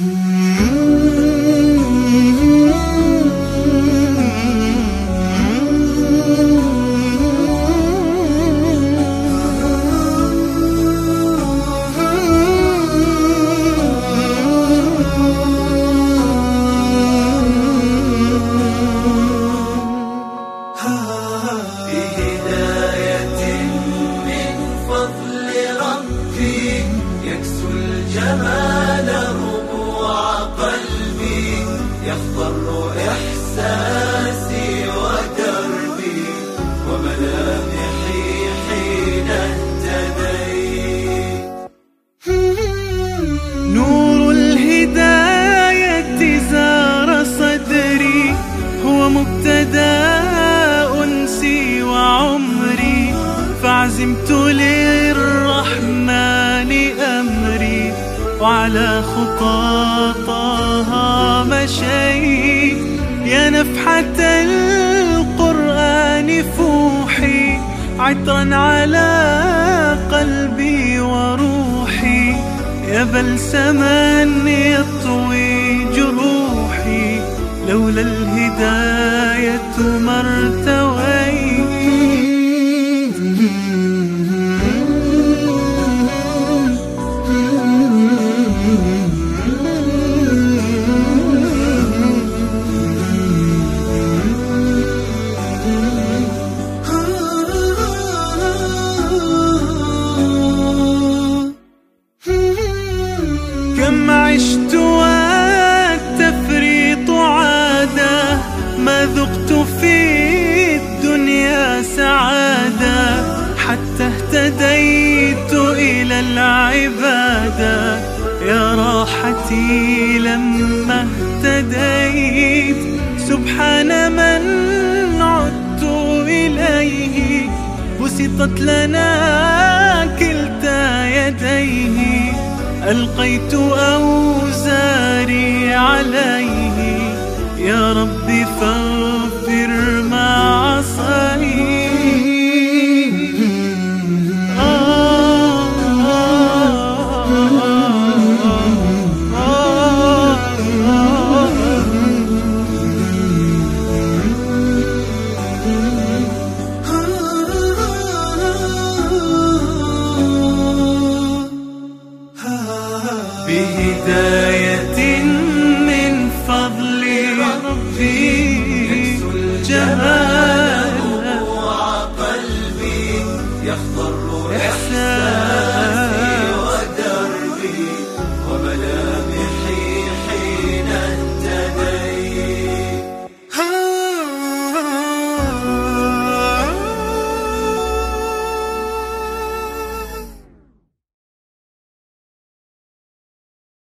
Mm-hmm. للرحمن أمري وعلى خطى طه مشيت يا نفحة القرآن فوحي عطرا على قلبي وروحي. يا بلسما يطوي جروحي لولا الهداية ما ارتويت عشت والتفريط عادة ما ذقت في الدنيا سعادة حتى اهتديت إلى العبادة يا راحتي لما اهتديت سبحان من عدت إليه بسطت لنا كلتا يديه. ألقيت أوزاري عليه. يا رب فاغفر بداية من فضل ربي. جماله قلبي يخضر إحسان